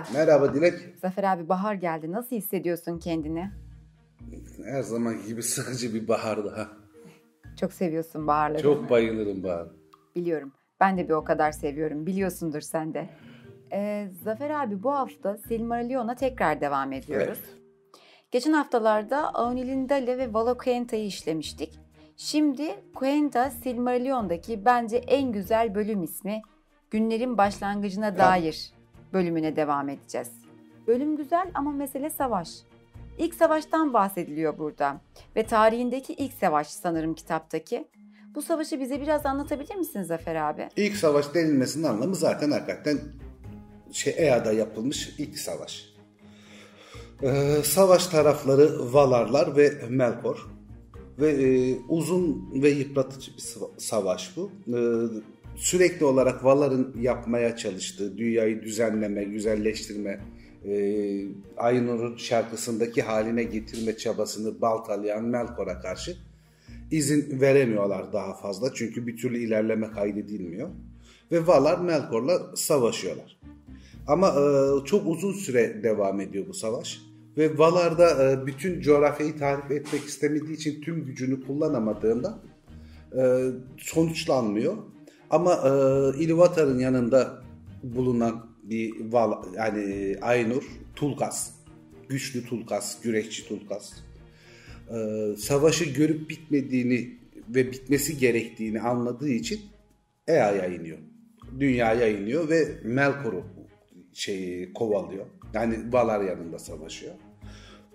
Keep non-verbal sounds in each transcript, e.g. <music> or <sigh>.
abi. Merhaba Dilek. Zafer abi bahar geldi. Nasıl hissediyorsun kendini? Her zaman gibi sıkıcı bir bahardı ha. Çok seviyorsun baharları. Çok bayılırım bahar. Biliyorum. Ben de bir o kadar seviyorum. Biliyorsundur sen de. Ee, Zafer abi bu hafta Silmarillion'a tekrar devam ediyoruz. Geçen haftalarda Aunilindale ve Valokenta'yı işlemiştik. Şimdi Quenta Silmarillion'daki bence en güzel bölüm ismi Günlerin Başlangıcına Dair bölümüne devam edeceğiz. Bölüm güzel ama mesele savaş. İlk savaştan bahsediliyor burada ve tarihindeki ilk savaş sanırım kitaptaki. Bu savaşı bize biraz anlatabilir misin Zafer abi? İlk savaş denilmesinin anlamı zaten hakikaten şey Ea'da yapılmış ilk savaş. Ee, savaş tarafları Valarlar ve Melkor. Ve e, uzun ve yıpratıcı bir savaş bu. E, sürekli olarak Valar'ın yapmaya çalıştığı dünyayı düzenleme, güzelleştirme, e, Aynur'un şarkısındaki haline getirme çabasını baltalayan Melkor'a karşı izin veremiyorlar daha fazla. Çünkü bir türlü ilerleme kaydedilmiyor. Ve Valar Melkor'la savaşıyorlar. Ama e, çok uzun süre devam ediyor bu savaş. Ve Valar'da e, bütün coğrafyayı tarif etmek istemediği için tüm gücünü kullanamadığında e, sonuçlanmıyor. Ama e, Ilúvatar'ın yanında bulunan bir Val, yani Aynur, Tulkas, güçlü Tulkas, güreşçi Tulkas, e, savaşı görüp bitmediğini ve bitmesi gerektiğini anladığı için Ea'ya iniyor. Dünyaya iniyor ve Melkor'u şeyi kovalıyor. Yani Valar yanında savaşıyor.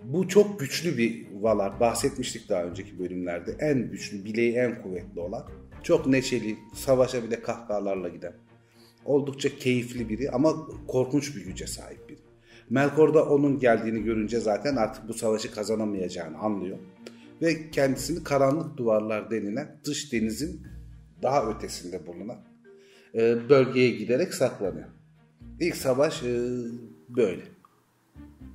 Bu çok güçlü bir Valar. Bahsetmiştik daha önceki bölümlerde. En güçlü, bileği en kuvvetli olan. Çok neşeli, savaşa bile kahkahalarla giden. Oldukça keyifli biri ama korkunç bir güce sahip biri. Melkor da onun geldiğini görünce zaten artık bu savaşı kazanamayacağını anlıyor. Ve kendisini karanlık duvarlar denilen dış denizin daha ötesinde bulunan e, bölgeye giderek saklanıyor. İlk savaş e, böyle.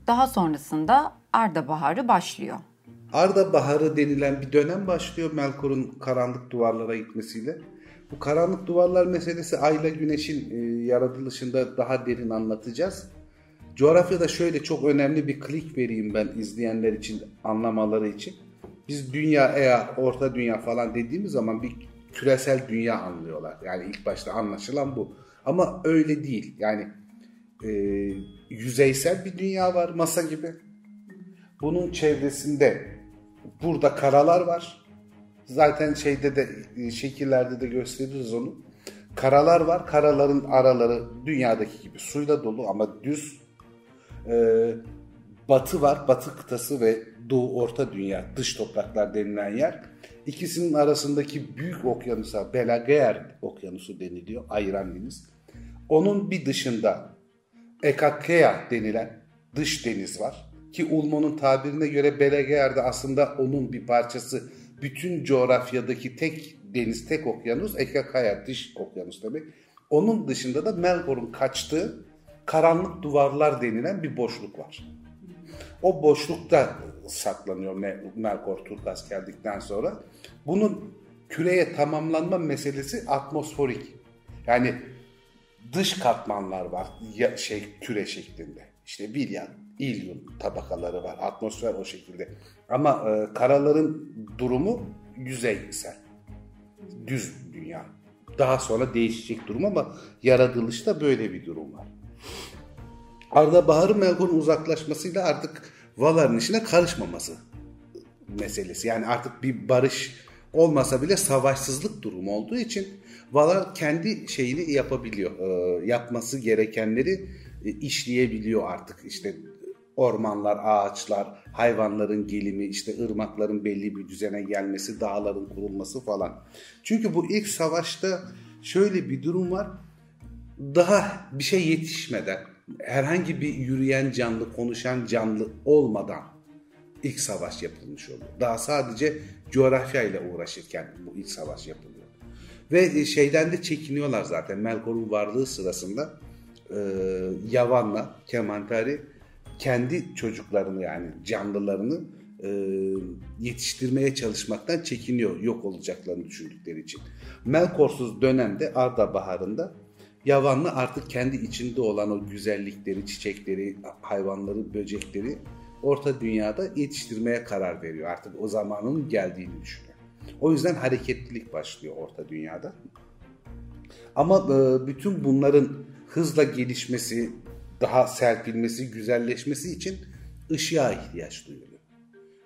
Daha sonrasında Arda Baharı başlıyor. Arda Baharı denilen bir dönem başlıyor Melkor'un karanlık duvarlara gitmesiyle. Bu karanlık duvarlar meselesi ayla güneşin e, yaratılışında daha derin anlatacağız. Coğrafyada şöyle çok önemli bir klik vereyim ben izleyenler için anlamaları için. Biz dünya eğer orta dünya falan dediğimiz zaman bir küresel dünya anlıyorlar. Yani ilk başta anlaşılan bu. Ama öyle değil. Yani e, yüzeysel bir dünya var masa gibi. Bunun çevresinde burada karalar var. Zaten şeyde de e, şekillerde de gösteririz onu. Karalar var. Karaların araları dünyadaki gibi suyla dolu ama düz. Ee, batı var. Batı kıtası ve Doğu Orta Dünya dış topraklar denilen yer. İkisinin arasındaki büyük okyanusa Belageer okyanusu deniliyor. Ayıran deniz. Onun bir dışında Ekakea denilen dış deniz var. Ki Ulmo'nun tabirine göre Belageer'de aslında onun bir parçası. Bütün coğrafyadaki tek deniz, tek okyanus Ekakaya dış okyanus demek. Onun dışında da Melkor'un kaçtığı karanlık duvarlar denilen bir boşluk var. O boşlukta saklanıyor Melkor Turkas geldikten sonra. Bunun küreye tamamlanma meselesi atmosferik. Yani dış katmanlar var şey küre şeklinde. İşte Vilyan, İlyum tabakaları var. Atmosfer o şekilde. Ama e, karaların durumu yüzeysel. Düz dünya. Daha sonra değişecek durum ama yaratılışta böyle bir durum var. Arda Bahar'ın Melkor'un uzaklaşmasıyla artık Valar'ın işine karışmaması meselesi. Yani artık bir barış olmasa bile savaşsızlık durumu olduğu için Valar kendi şeyini yapabiliyor. E, yapması gerekenleri e, işleyebiliyor artık. İşte ormanlar, ağaçlar, hayvanların gelimi, işte ırmakların belli bir düzene gelmesi, dağların kurulması falan. Çünkü bu ilk savaşta şöyle bir durum var. Daha bir şey yetişmeden, herhangi bir yürüyen canlı, konuşan canlı olmadan ilk savaş yapılmış oluyor. Daha sadece coğrafyayla uğraşırken bu ilk savaş yapılıyor. Ve şeyden de çekiniyorlar zaten. Melkor'un varlığı sırasında e, Yavan'la Kemantari kendi çocuklarını yani canlılarını e, yetiştirmeye çalışmaktan çekiniyor yok olacaklarını düşündükleri için. Melkorsuz dönemde Arda Baharı'nda Yavanlı artık kendi içinde olan o güzellikleri, çiçekleri, hayvanları, böcekleri orta dünyada yetiştirmeye karar veriyor. Artık o zamanın geldiğini düşünüyor. O yüzden hareketlilik başlıyor orta dünyada. Ama e, bütün bunların hızla gelişmesi, daha serpilmesi, güzelleşmesi için ışığa ihtiyaç duyuluyor.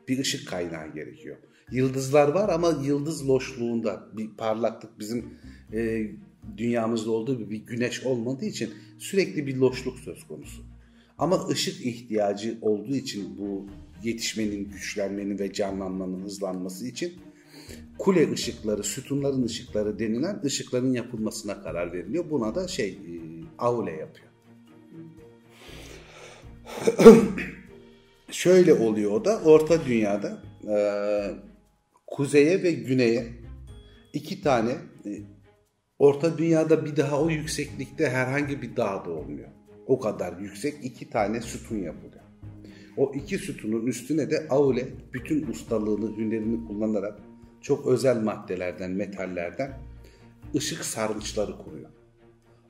Bir ışık kaynağı gerekiyor. Yıldızlar var ama yıldız loşluğunda bir parlaklık bizim e, dünyamızda olduğu gibi bir güneş olmadığı için sürekli bir loşluk söz konusu. Ama ışık ihtiyacı olduğu için bu yetişmenin, güçlenmenin ve canlanmanın hızlanması için kule ışıkları, sütunların ışıkları denilen ışıkların yapılmasına karar veriliyor. Buna da şey, e, Aule yapıyor. <coughs> Şöyle oluyor o da Orta Dünya'da e, kuzeye ve güneye iki tane e, Orta Dünya'da bir daha o yükseklikte herhangi bir dağ da olmuyor. O kadar yüksek iki tane sütun yapılıyor. O iki sütunun üstüne de Aule bütün ustalığını, hünerini kullanarak çok özel maddelerden, metallerden ışık sarnıçları kuruyor.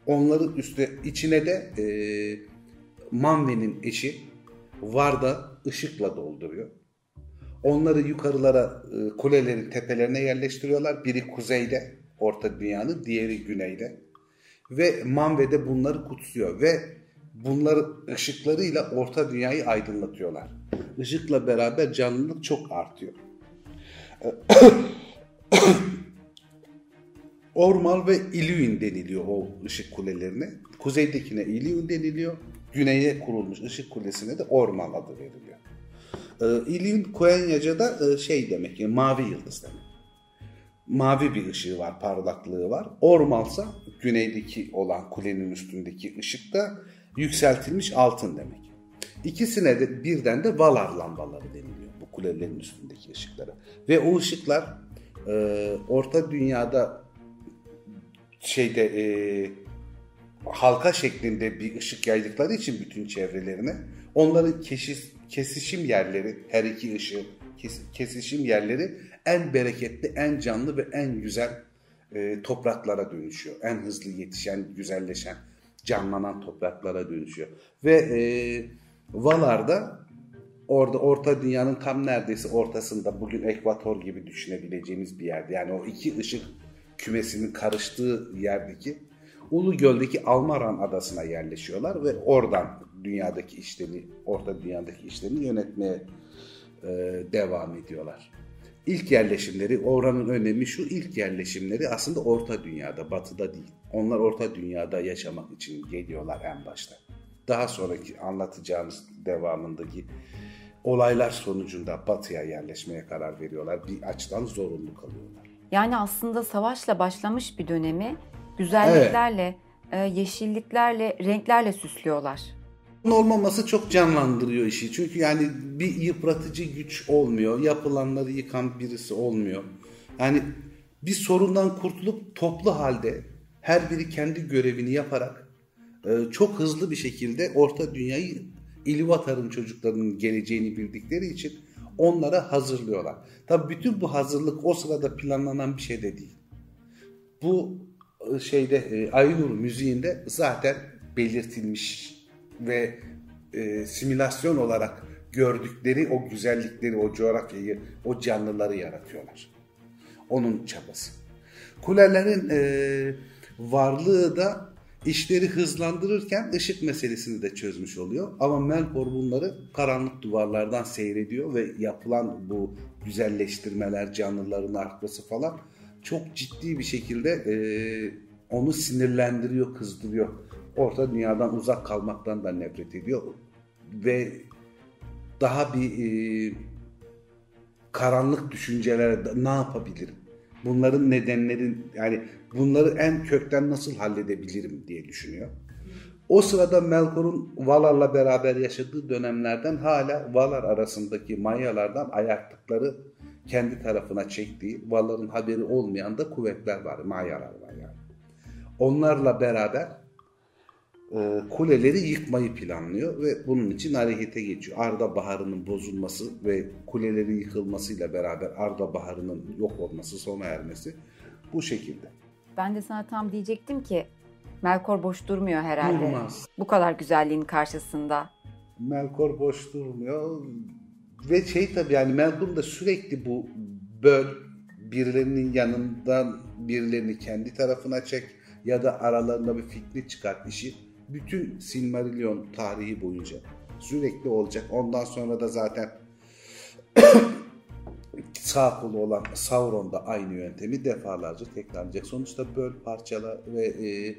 Onların üstüne içine de e, Manve'nin eşi Varda ışıkla dolduruyor. Onları yukarılara e, kulelerin tepelerine yerleştiriyorlar. Biri kuzeyde, Orta Dünya'nın, diğeri güneyde. Ve Manve de bunları kutsuyor ve bunları ışıklarıyla Orta Dünya'yı aydınlatıyorlar. Işıkla beraber canlılık çok artıyor. <coughs> Ormal ve Illuin deniliyor o ışık kulelerine. Kuzeydekine Illuin deniliyor. Güneye kurulmuş ışık kulesine de Ormal adı veriliyor. Ee, Illuin Koenyaca'da e, şey demek yani mavi yıldız demek. Mavi bir ışığı var, parlaklığı var. Ormalsa güneydeki olan kulenin üstündeki ışık da yükseltilmiş altın demek. İkisine de birden de Valar lambaları deniliyor bu kulelerin üstündeki ışıklara. Ve o ışıklar e, Orta Dünya'da şeyde e, halka şeklinde bir ışık yaydıkları için bütün çevrelerine onların keşis, kesişim yerleri her iki ışığın kes, kesişim yerleri en bereketli, en canlı ve en güzel e, topraklara dönüşüyor. En hızlı yetişen, güzelleşen, canlanan topraklara dönüşüyor. Ve e, Valar'da orada Orta Dünya'nın tam neredeyse ortasında bugün ekvator gibi düşünebileceğimiz bir yerde. Yani o iki ışık kümesinin karıştığı yerdeki Ulu Göl'deki Almaran adasına yerleşiyorlar ve oradan dünyadaki işlerini, Orta Dünya'daki işlerini yönetmeye e, devam ediyorlar. İlk yerleşimleri, oranın önemi şu, ilk yerleşimleri aslında Orta Dünya'da, Batı'da değil. Onlar Orta Dünya'da yaşamak için geliyorlar en başta. Daha sonraki anlatacağımız devamındaki olaylar sonucunda Batı'ya yerleşmeye karar veriyorlar. Bir açıdan zorunlu kalıyorlar. Yani aslında savaşla başlamış bir dönemi güzelliklerle, evet. yeşilliklerle, renklerle süslüyorlar. Olmaması çok canlandırıyor işi. Çünkü yani bir yıpratıcı güç olmuyor. Yapılanları yıkan birisi olmuyor. Yani bir sorundan kurtulup toplu halde her biri kendi görevini yaparak e, çok hızlı bir şekilde orta dünyayı İlvatar'ın çocuklarının geleceğini bildikleri için onlara hazırlıyorlar. Tabii bütün bu hazırlık o sırada planlanan bir şey de değil. Bu şeyde e, müziğinde zaten belirtilmiş ve e, simülasyon olarak gördükleri o güzellikleri, o coğrafyayı, o canlıları yaratıyorlar. Onun çabası. Kulelerin e, varlığı da işleri hızlandırırken ışık meselesini de çözmüş oluyor. Ama Melkor bunları karanlık duvarlardan seyrediyor ve yapılan bu güzelleştirmeler, canlıların artması falan çok ciddi bir şekilde e, onu sinirlendiriyor, kızdırıyor. Orta dünyadan uzak kalmaktan da nefret ediyor ve daha bir e, karanlık düşüncelere ne yapabilirim? Bunların nedenlerin yani bunları en kökten nasıl halledebilirim diye düşünüyor. O sırada Melkor'un Valar'la beraber yaşadığı dönemlerden hala Valar arasındaki Mayalardan ayaktıkları kendi tarafına çektiği, Valar'ın haberi olmayan da kuvvetler var, Mayalar var yani. Onlarla beraber e, kuleleri yıkmayı planlıyor ve bunun için harekete geçiyor. Arda Baharı'nın bozulması ve kulelerin yıkılmasıyla beraber Arda Baharı'nın yok olması, sona ermesi bu şekilde. Ben de sana tam diyecektim ki Melkor boş durmuyor herhalde. Durmaz. Bu kadar güzelliğin karşısında. Melkor boş durmuyor. Ve şey tabii yani Melkor da sürekli bu böl birilerinin yanından birilerini kendi tarafına çek ya da aralarında bir fikri çıkart işi bütün Silmarillion tarihi boyunca sürekli olacak. Ondan sonra da zaten <coughs> sağ kolu olan Sauron da aynı yöntemi defalarca tekrarlayacak. Sonuçta böl parçala ve e,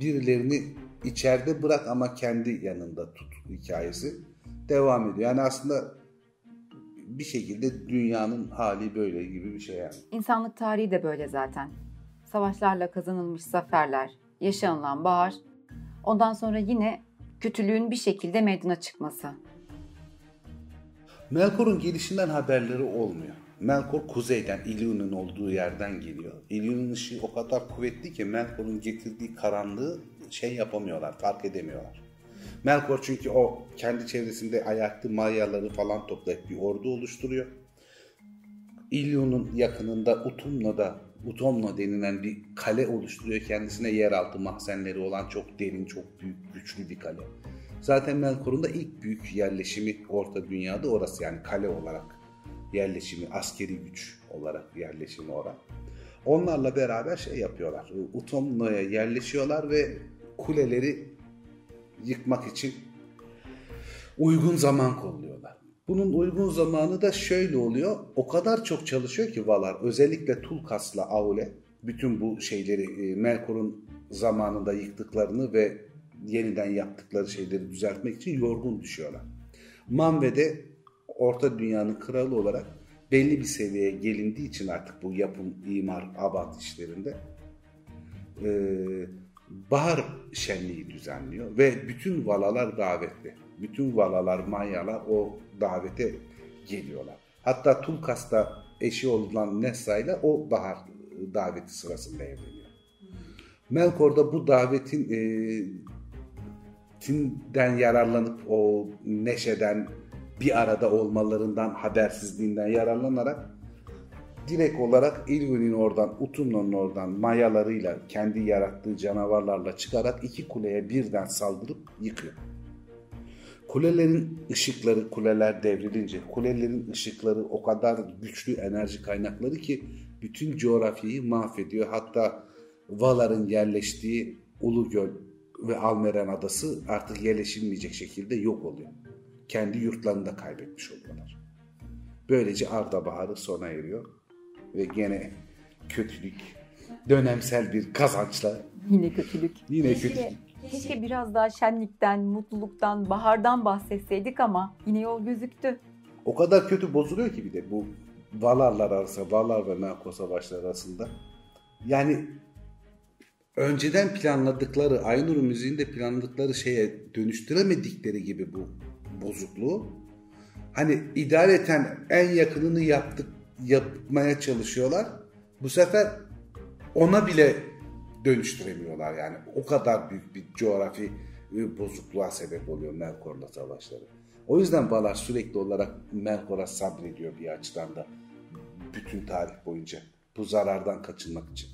birilerini içeride bırak ama kendi yanında tut hikayesi devam ediyor. Yani aslında bir şekilde dünyanın hali böyle gibi bir şey yani. İnsanlık tarihi de böyle zaten. Savaşlarla kazanılmış zaferler, yaşanılan bahar, ondan sonra yine kötülüğün bir şekilde meydana çıkması. Melkor'un gelişinden haberleri olmuyor. Melkor kuzeyden, Ilún'un olduğu yerden geliyor. Ilún'un ışığı o kadar kuvvetli ki Melkor'un getirdiği karanlığı şey yapamıyorlar, fark edemiyorlar. Melkor çünkü o kendi çevresinde ayaklı Mayaları falan toplayıp bir ordu oluşturuyor. Ilún'un yakınında Utumno'da Utomno denilen bir kale oluşturuyor. Kendisine yeraltı mahzenleri olan çok derin, çok büyük, güçlü bir kale. Zaten Melkor'un da ilk büyük yerleşimi Orta Dünya'da orası yani kale olarak yerleşimi, askeri güç olarak yerleşimi orada. Onlarla beraber şey yapıyorlar. Utomno'ya yerleşiyorlar ve kuleleri yıkmak için uygun zaman kolluyorlar. Bunun uygun zamanı da şöyle oluyor. O kadar çok çalışıyor ki Valar. Özellikle Tulkas'la Aule bütün bu şeyleri e, Melkor'un zamanında yıktıklarını ve yeniden yaptıkları şeyleri düzeltmek için yorgun düşüyorlar. Manve de Orta Dünya'nın kralı olarak belli bir seviyeye gelindiği için artık bu yapım, imar, abat işlerinde e, bahar şenliği düzenliyor ve bütün valalar davetli. Bütün valalar, manyalar o davete geliyorlar. Hatta Tulkas'ta eşi olan Nessa ile o bahar daveti sırasında evleniyor. Melkor da bu davetin e, tinden yararlanıp o neşeden bir arada olmalarından habersizliğinden yararlanarak direkt olarak Ilúr'ün oradan, Utumno'nun oradan mayalarıyla kendi yarattığı canavarlarla çıkarak iki kuleye birden saldırıp yıkıyor. Kulelerin ışıkları, kuleler devrilince, kulelerin ışıkları o kadar güçlü enerji kaynakları ki bütün coğrafyayı mahvediyor. Hatta Valar'ın yerleştiği Ulugöl ve Almeren adası artık yerleşilmeyecek şekilde yok oluyor. Kendi yurtlarını da kaybetmiş oluyorlar. Böylece Arda Baharı sona eriyor ve gene kötülük, dönemsel bir kazançla Yine kötülük. yine Keşke, kötülük. keşke biraz daha şenlikten, mutluluktan, bahardan bahsetseydik ama yine yol gözüktü. O kadar kötü bozuluyor ki bir de bu Valarlar arasında, Valar ve Melkor savaşları arasında. Yani önceden planladıkları, Aynur müziğinde planladıkları şeye dönüştüremedikleri gibi bu bozukluğu hani idareten en yakınını yaptık yapmaya çalışıyorlar. Bu sefer ona bile dönüştüremiyorlar yani. O kadar büyük bir coğrafi e, bozukluğa sebep oluyor Melkor'la savaşları. O yüzden Valar sürekli olarak Melkor'a sabrediyor bir açıdan da bütün tarih boyunca bu zarardan kaçınmak için.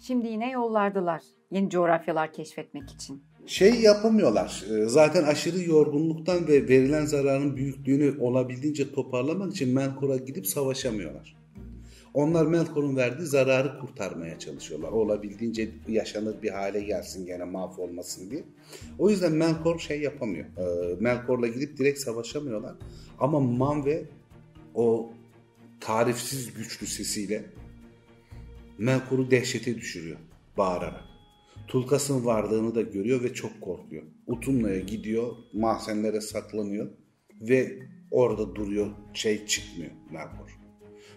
Şimdi yine yollardılar. Yeni coğrafyalar keşfetmek için. Şey yapamıyorlar. e, Zaten aşırı yorgunluktan ve verilen zararın büyüklüğünü olabildiğince toparlamak için Melkor'a gidip savaşamıyorlar. Onlar Melkor'un verdiği zararı kurtarmaya çalışıyorlar. Olabildiğince yaşanır bir hale gelsin gene mahvolmasın diye. O yüzden Melkor şey yapamıyor. E, Melkor'la gidip direkt savaşamıyorlar. Ama Manve o tarifsiz güçlü sesiyle Melkor'u dehşete düşürüyor bağırarak. Tulkas'ın varlığını da görüyor ve çok korkuyor. Utumla'ya gidiyor, mahzenlere saklanıyor ve orada duruyor, şey çıkmıyor Melkor.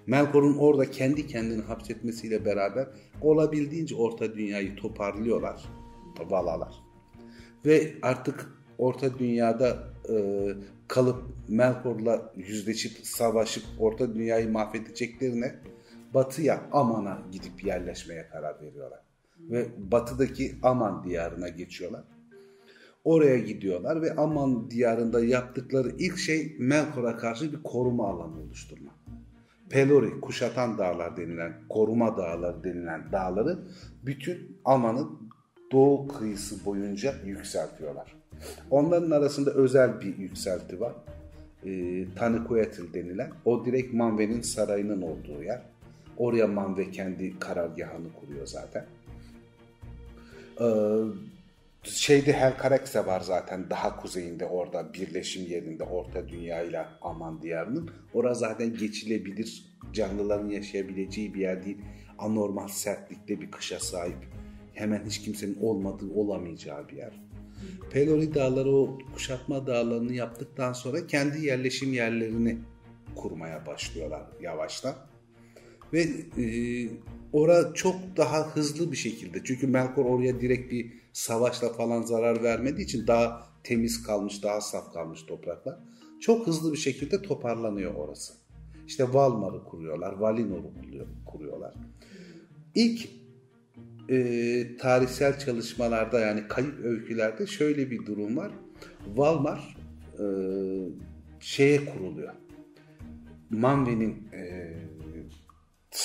Melkor'un orada kendi kendini hapsetmesiyle beraber olabildiğince orta dünyayı toparlıyorlar, Valalar. Ve artık orta dünyada e, kalıp Melkor'la yüzleşip savaşıp orta dünyayı mahvedeceklerine batıya Aman'a gidip yerleşmeye karar veriyorlar. Ve batıdaki Aman diyarına geçiyorlar. Oraya gidiyorlar ve Aman diyarında yaptıkları ilk şey Melkor'a karşı bir koruma alanı oluşturma. Pelori, kuşatan dağlar denilen, koruma dağları denilen dağları bütün Aman'ın doğu kıyısı boyunca yükseltiyorlar. Onların arasında özel bir yükselti var. E, Tanıkoyatil denilen. O direkt Manve'nin sarayının olduğu yer. Oraya Manve kendi karargahını kuruyor zaten. Ee, şeyde Helkarekse var zaten daha kuzeyinde orada birleşim yerinde Orta Dünya ile Aman diyarının. Orası zaten geçilebilir canlıların yaşayabileceği bir yer değil. Anormal sertlikte bir kışa sahip. Hemen hiç kimsenin olmadığı olamayacağı bir yer. Pelori dağları o kuşatma dağlarını yaptıktan sonra kendi yerleşim yerlerini kurmaya başlıyorlar yavaştan. Ve e, ora çok daha hızlı bir şekilde çünkü Melkor oraya direkt bir savaşla falan zarar vermediği için daha temiz kalmış, daha saf kalmış topraklar. Çok hızlı bir şekilde toparlanıyor orası. İşte Valmar'ı kuruyorlar, Valinor'u kuruyorlar. İlk e, tarihsel çalışmalarda yani kayıp öykülerde şöyle bir durum var. Valmar e, şeye kuruluyor. Manve'nin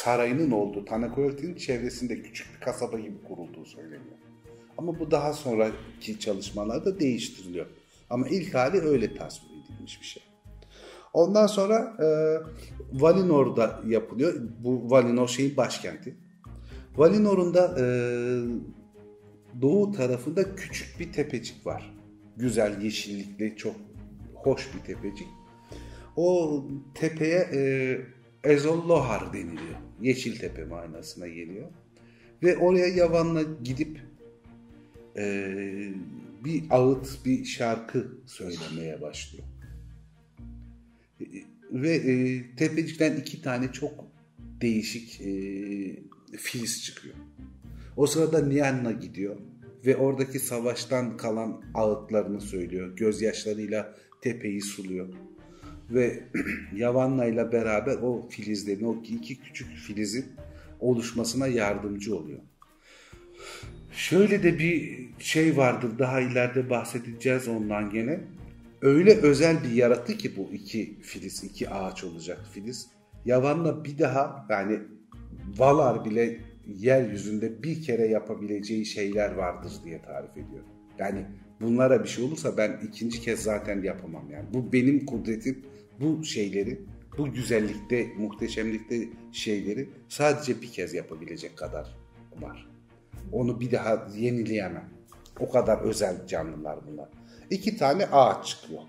sarayının olduğu Tanakoyalti'nin çevresinde küçük bir kasaba gibi kurulduğu söyleniyor. Ama bu daha sonraki çalışmalarda değiştiriliyor. Ama ilk hali öyle tasvir edilmiş bir şey. Ondan sonra e, Valinor'da yapılıyor. Bu Valinor şeyin başkenti. Valinor'un da e, doğu tarafında küçük bir tepecik var. Güzel yeşillikli çok hoş bir tepecik. O tepeye e, Ezollohar deniliyor. Yeşil tepe manasına geliyor. Ve oraya Yavan'la gidip e, bir ağıt, bir şarkı söylemeye başlıyor. Ve e, tepecikten iki tane çok değişik e, filiz çıkıyor. O sırada Nianna gidiyor ve oradaki savaştan kalan ağıtlarını söylüyor. Gözyaşlarıyla tepeyi suluyor. Ve <clears throat> Yavanna ile beraber o filizlerin, o iki küçük filizin oluşmasına yardımcı oluyor. Şöyle de bir şey vardır daha ileride bahsedeceğiz ondan gene. Öyle özel bir yarattı ki bu iki filiz, iki ağaç olacak filiz. Yavan'la bir daha yani Valar bile yeryüzünde bir kere yapabileceği şeyler vardır diye tarif ediyor. Yani bunlara bir şey olursa ben ikinci kez zaten yapamam yani. Bu benim kudretim bu şeyleri, bu güzellikte, muhteşemlikte şeyleri sadece bir kez yapabilecek kadar var. Onu bir daha yenileyemem. O kadar özel canlılar bunlar. İki tane ağaç çıkıyor.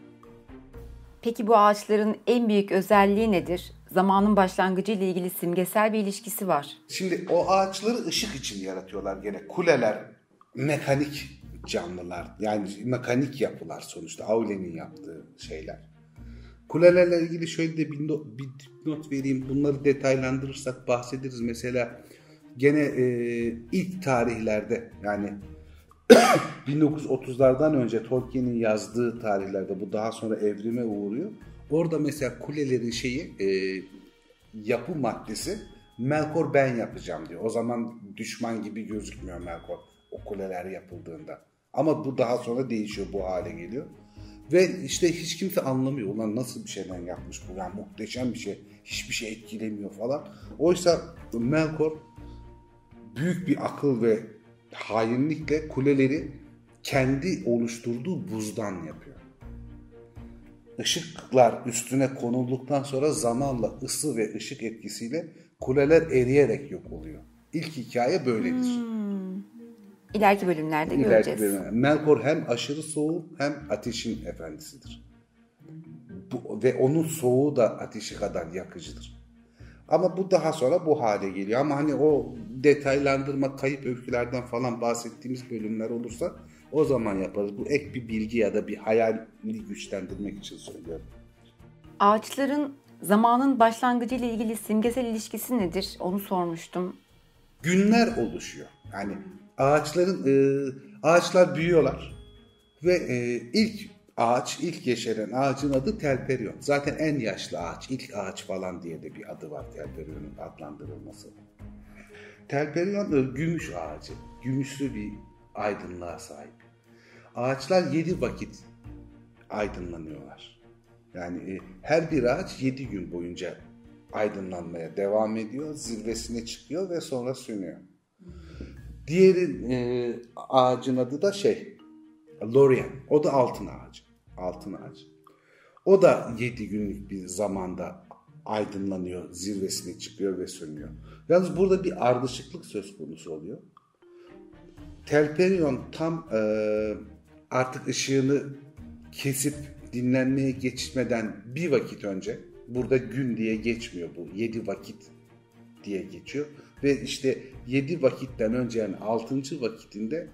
Peki bu ağaçların en büyük özelliği nedir? Zamanın başlangıcı ile ilgili simgesel bir ilişkisi var. Şimdi o ağaçları ışık için yaratıyorlar gene. Kuleler mekanik canlılar. Yani mekanik yapılar sonuçta. Aule'nin yaptığı şeyler. Kulelerle ilgili şöyle de bir not, bir not vereyim. Bunları detaylandırırsak bahsederiz. Mesela gene e, ilk tarihlerde yani <coughs> 1930'lardan önce Tolkien'in yazdığı tarihlerde bu daha sonra evrime uğruyor. Orada mesela kulelerin şeyi e, yapı maddesi Melkor ben yapacağım diyor. O zaman düşman gibi gözükmüyor Melkor o kuleler yapıldığında. Ama bu daha sonra değişiyor bu hale geliyor. Ve işte hiç kimse anlamıyor. Ulan nasıl bir şeyden yapmış bu? Yani muhteşem bir şey. Hiçbir şey etkilemiyor falan. Oysa Melkor büyük bir akıl ve hainlikle kuleleri kendi oluşturduğu buzdan yapıyor. Işıklar üstüne konulduktan sonra zamanla ısı ve ışık etkisiyle kuleler eriyerek yok oluyor. İlk hikaye böyledir. Hmm. İleriki bölümlerde İleriki göreceğiz. Bölümler. Melkor hem aşırı soğuk hem ateşin efendisidir. Bu, ve onun soğuğu da ateşi kadar yakıcıdır. Ama bu daha sonra bu hale geliyor. Ama hani o detaylandırma, kayıp öykülerden falan bahsettiğimiz bölümler olursa o zaman yaparız. Bu ek bir bilgi ya da bir hayali güçlendirmek için söylüyorum. Ağaçların zamanın başlangıcı ile ilgili simgesel ilişkisi nedir? Onu sormuştum. Günler oluşuyor. Yani ağaçların e, ağaçlar büyüyorlar ve e, ilk ağaç, ilk yeşeren ağacın adı Telperion. Zaten en yaşlı ağaç, ilk ağaç falan diye de bir adı var Telperion'un adlandırılması. Telperion e, gümüş ağacı, gümüşlü bir aydınlığa sahip. Ağaçlar yedi vakit aydınlanıyorlar. Yani e, her bir ağaç yedi gün boyunca aydınlanmaya devam ediyor, zirvesine çıkıyor ve sonra sönüyor. Diğeri e, ağacın adı da şey Lorien. O da altın ağacı. Altın ağacı. O da 7 günlük bir zamanda aydınlanıyor, zirvesine çıkıyor ve sönüyor. Yalnız burada bir ardışıklık söz konusu oluyor. Telperion tam e, artık ışığını kesip dinlenmeye geçmeden bir vakit önce burada gün diye geçmiyor bu. Yedi vakit diye geçiyor. Ve işte yedi vakitten önce yani altıncı vakitinde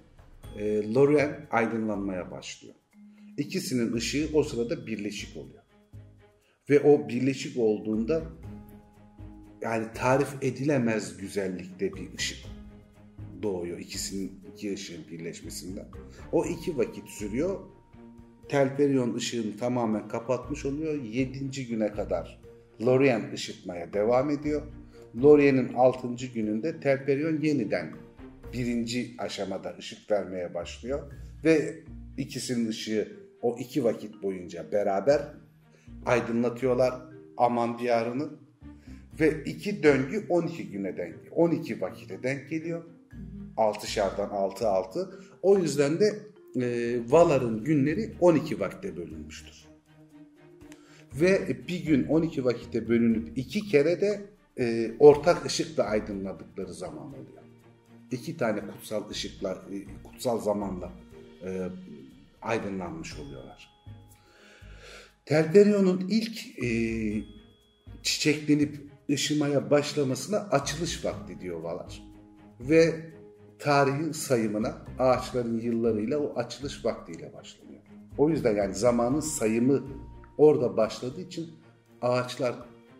e, Lorien aydınlanmaya başlıyor. İkisinin ışığı o sırada birleşik oluyor. Ve o birleşik olduğunda yani tarif edilemez güzellikte bir ışık doğuyor ikisinin iki ışığın birleşmesinden. O iki vakit sürüyor. Telperion ışığını tamamen kapatmış oluyor. Yedinci güne kadar Lorien ışıtmaya devam ediyor. Lorien'in altıncı gününde Telperion yeniden birinci aşamada ışık vermeye başlıyor. Ve ikisinin ışığı o iki vakit boyunca beraber aydınlatıyorlar Aman diyarını. Ve iki döngü 12 güne denk 12 vakite denk geliyor. 6'şardan 6 6. O yüzden de e, Valar'ın günleri 12 vakte bölünmüştür. Ve bir gün 12 vakitte bölünüp iki kere de e, ortak ışıkla aydınladıkları zaman oluyor. İki tane kutsal ışıkla, e, kutsal zamanla e, aydınlanmış oluyorlar. Telperion'un ilk e, çiçeklenip ışımaya başlamasına açılış vakti diyorlar. Ve tarihin sayımına ağaçların yıllarıyla o açılış vaktiyle başlanıyor. O yüzden yani zamanın sayımı orada başladığı için ağaçlar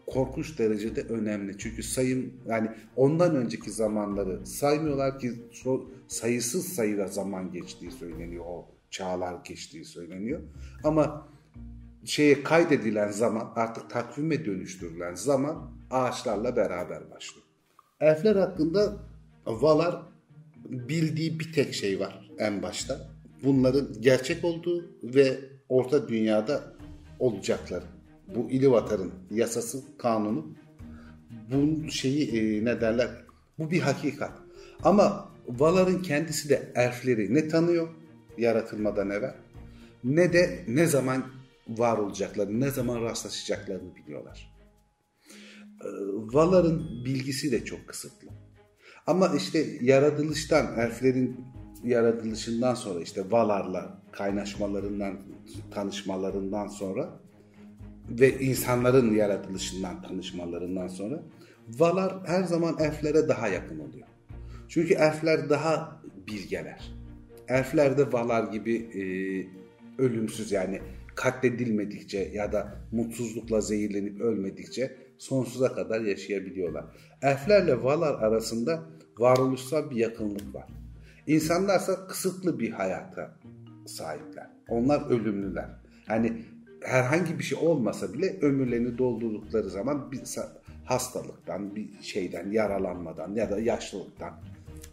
korkunç derecede önemli. Çünkü sayım yani ondan önceki zamanları saymıyorlar ki sayısız sayıda zaman geçtiği söyleniyor. O çağlar geçtiği söyleniyor. Ama şeye kaydedilen zaman artık takvime dönüştürülen zaman ağaçlarla beraber başlıyor. Elfler hakkında Valar bildiği bir tek şey var en başta. Bunların gerçek olduğu ve orta dünyada olacakları. Bu İlivatar'ın yasası, kanunu. Bu şeyi e, ne derler? Bu bir hakikat. Ama Valar'ın kendisi de elfleri ne tanıyor yaratılmadan evvel ne de ne zaman var olacaklarını, ne zaman rastlaşacaklarını biliyorlar. Ee, Valar'ın bilgisi de çok kısıtlı. Ama işte yaratılıştan, elflerin yaratılışından sonra işte Valar'la kaynaşmalarından, tanışmalarından sonra ve insanların yaratılışından, tanışmalarından sonra Valar her zaman elflere daha yakın oluyor. Çünkü elfler daha bilgeler. Elfler de Valar gibi e, ölümsüz yani katledilmedikçe ya da mutsuzlukla zehirlenip ölmedikçe sonsuza kadar yaşayabiliyorlar. Elflerle Valar arasında varoluşsal bir yakınlık var. İnsanlarsa kısıtlı bir hayata sahipler. Onlar ölümlüler. Yani herhangi bir şey olmasa bile ömürlerini doldurdukları zaman bir hastalıktan, bir şeyden, yaralanmadan ya da yaşlılıktan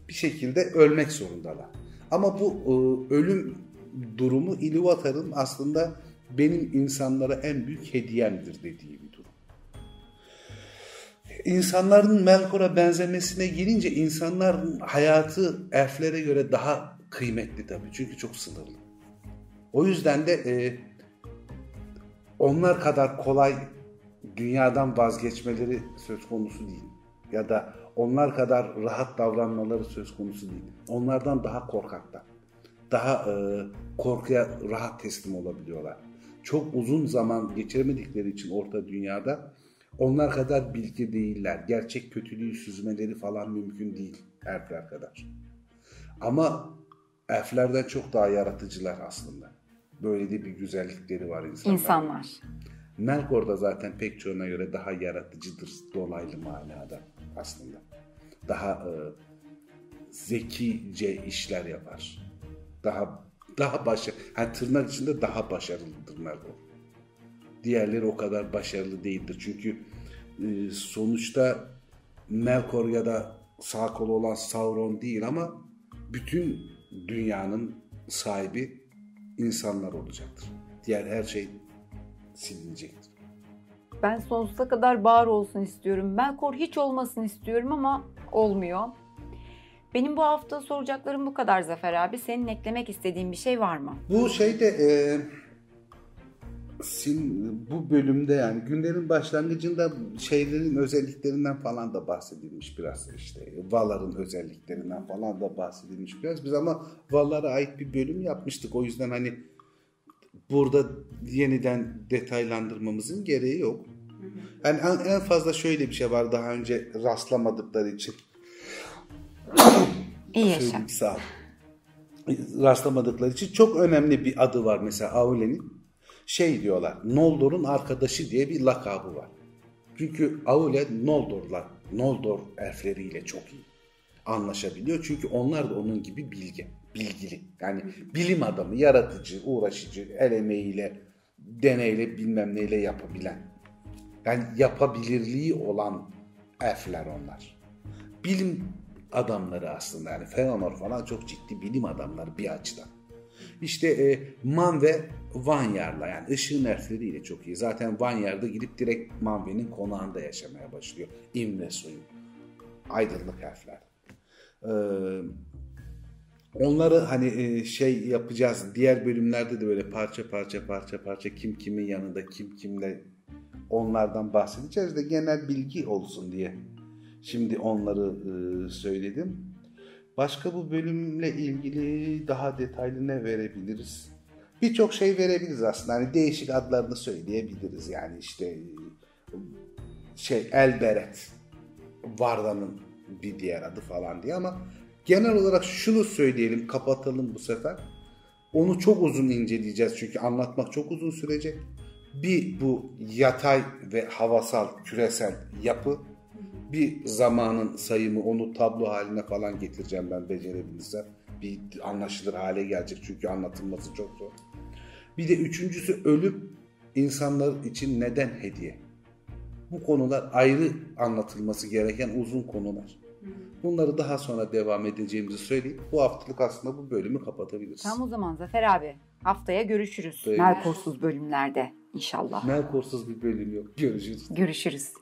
bir şekilde ölmek zorundalar. Ama bu e, ölüm durumu Ilúvatar'ın aslında benim insanlara en büyük hediyemdir dediği bir durum. İnsanların Melkor'a benzemesine gelince insanların hayatı elflere göre daha kıymetli tabii. Çünkü çok sınırlı. O yüzden de e, onlar kadar kolay dünyadan vazgeçmeleri söz konusu değil. Ya da onlar kadar rahat davranmaları söz konusu değil. Onlardan daha korkaklar. Daha e, korkuya rahat teslim olabiliyorlar çok uzun zaman geçiremedikleri için orta dünyada onlar kadar bilgi değiller. Gerçek kötülüğü süzmeleri falan mümkün değil elfler kadar. Ama elflerden çok daha yaratıcılar aslında. Böyle de bir güzellikleri var insanlar. İnsanlar. Melkor da zaten pek çoğuna göre daha yaratıcıdır dolaylı manada aslında. Daha e, zekice işler yapar. Daha daha başarılı. Yani tırnak içinde daha başarılıdır Melkor. Diğerleri o kadar başarılı değildir. Çünkü e, sonuçta Melkor ya da sağ kolu olan Sauron değil ama bütün dünyanın sahibi insanlar olacaktır. Diğer her şey silinecektir. Ben sonsuza kadar var olsun istiyorum. Melkor hiç olmasın istiyorum ama olmuyor. Benim bu hafta soracaklarım bu kadar Zafer abi. Senin eklemek istediğin bir şey var mı? Bu şeyde e, sim, bu bölümde yani günlerin başlangıcında şeylerin özelliklerinden falan da bahsedilmiş biraz işte Valar'ın özelliklerinden falan da bahsedilmiş biraz. Biz ama Valar'a ait bir bölüm yapmıştık. O yüzden hani burada yeniden detaylandırmamızın gereği yok. Yani en, en fazla şöyle bir şey var daha önce rastlamadıkları için. İyi yaşa. Sağ ol. Rastlamadıkları için çok önemli bir adı var mesela Aule'nin. Şey diyorlar, Noldor'un arkadaşı diye bir lakabı var. Çünkü Aule Noldor'la, Noldor elfleriyle çok iyi anlaşabiliyor. Çünkü onlar da onun gibi bilgi, bilgili. Yani bilim adamı, yaratıcı, uğraşıcı, el emeğiyle, deneyle bilmem neyle yapabilen. Yani yapabilirliği olan elfler onlar. Bilim adamları aslında yani Feanor falan çok ciddi bilim adamları bir açıdan. İşte e, Man ve Vanyar'la yani ışığın elfleriyle çok iyi. Zaten Vanyar'da gidip direkt Manve'nin konağında yaşamaya başlıyor. İmre suyu. Aydınlık elfler. Ee, onları hani e, şey yapacağız. Diğer bölümlerde de böyle parça parça parça parça kim kimin yanında kim kimle onlardan bahsedeceğiz de genel bilgi olsun diye. Şimdi onları e, söyledim. Başka bu bölümle ilgili daha detaylı ne verebiliriz? Birçok şey verebiliriz aslında. Hani değişik adlarını söyleyebiliriz. Yani işte şey Elberet Varda'nın bir diğer adı falan diye ama genel olarak şunu söyleyelim kapatalım bu sefer. Onu çok uzun inceleyeceğiz çünkü anlatmak çok uzun sürecek. Bir bu yatay ve havasal küresel yapı bir zamanın sayımı onu tablo haline falan getireceğim ben becerebilirsem. Bir anlaşılır hale gelecek çünkü anlatılması çok zor. Bir de üçüncüsü ölüm insanlar için neden hediye? Bu konular ayrı anlatılması gereken uzun konular. Bunları daha sonra devam edeceğimizi söyleyip bu haftalık aslında bu bölümü kapatabiliriz. Tamam o zaman Zafer abi. Haftaya görüşürüz. Böyle. Melkorsuz bölümlerde inşallah. Melkorsuz bir bölüm yok. Görüşürüz. Görüşürüz.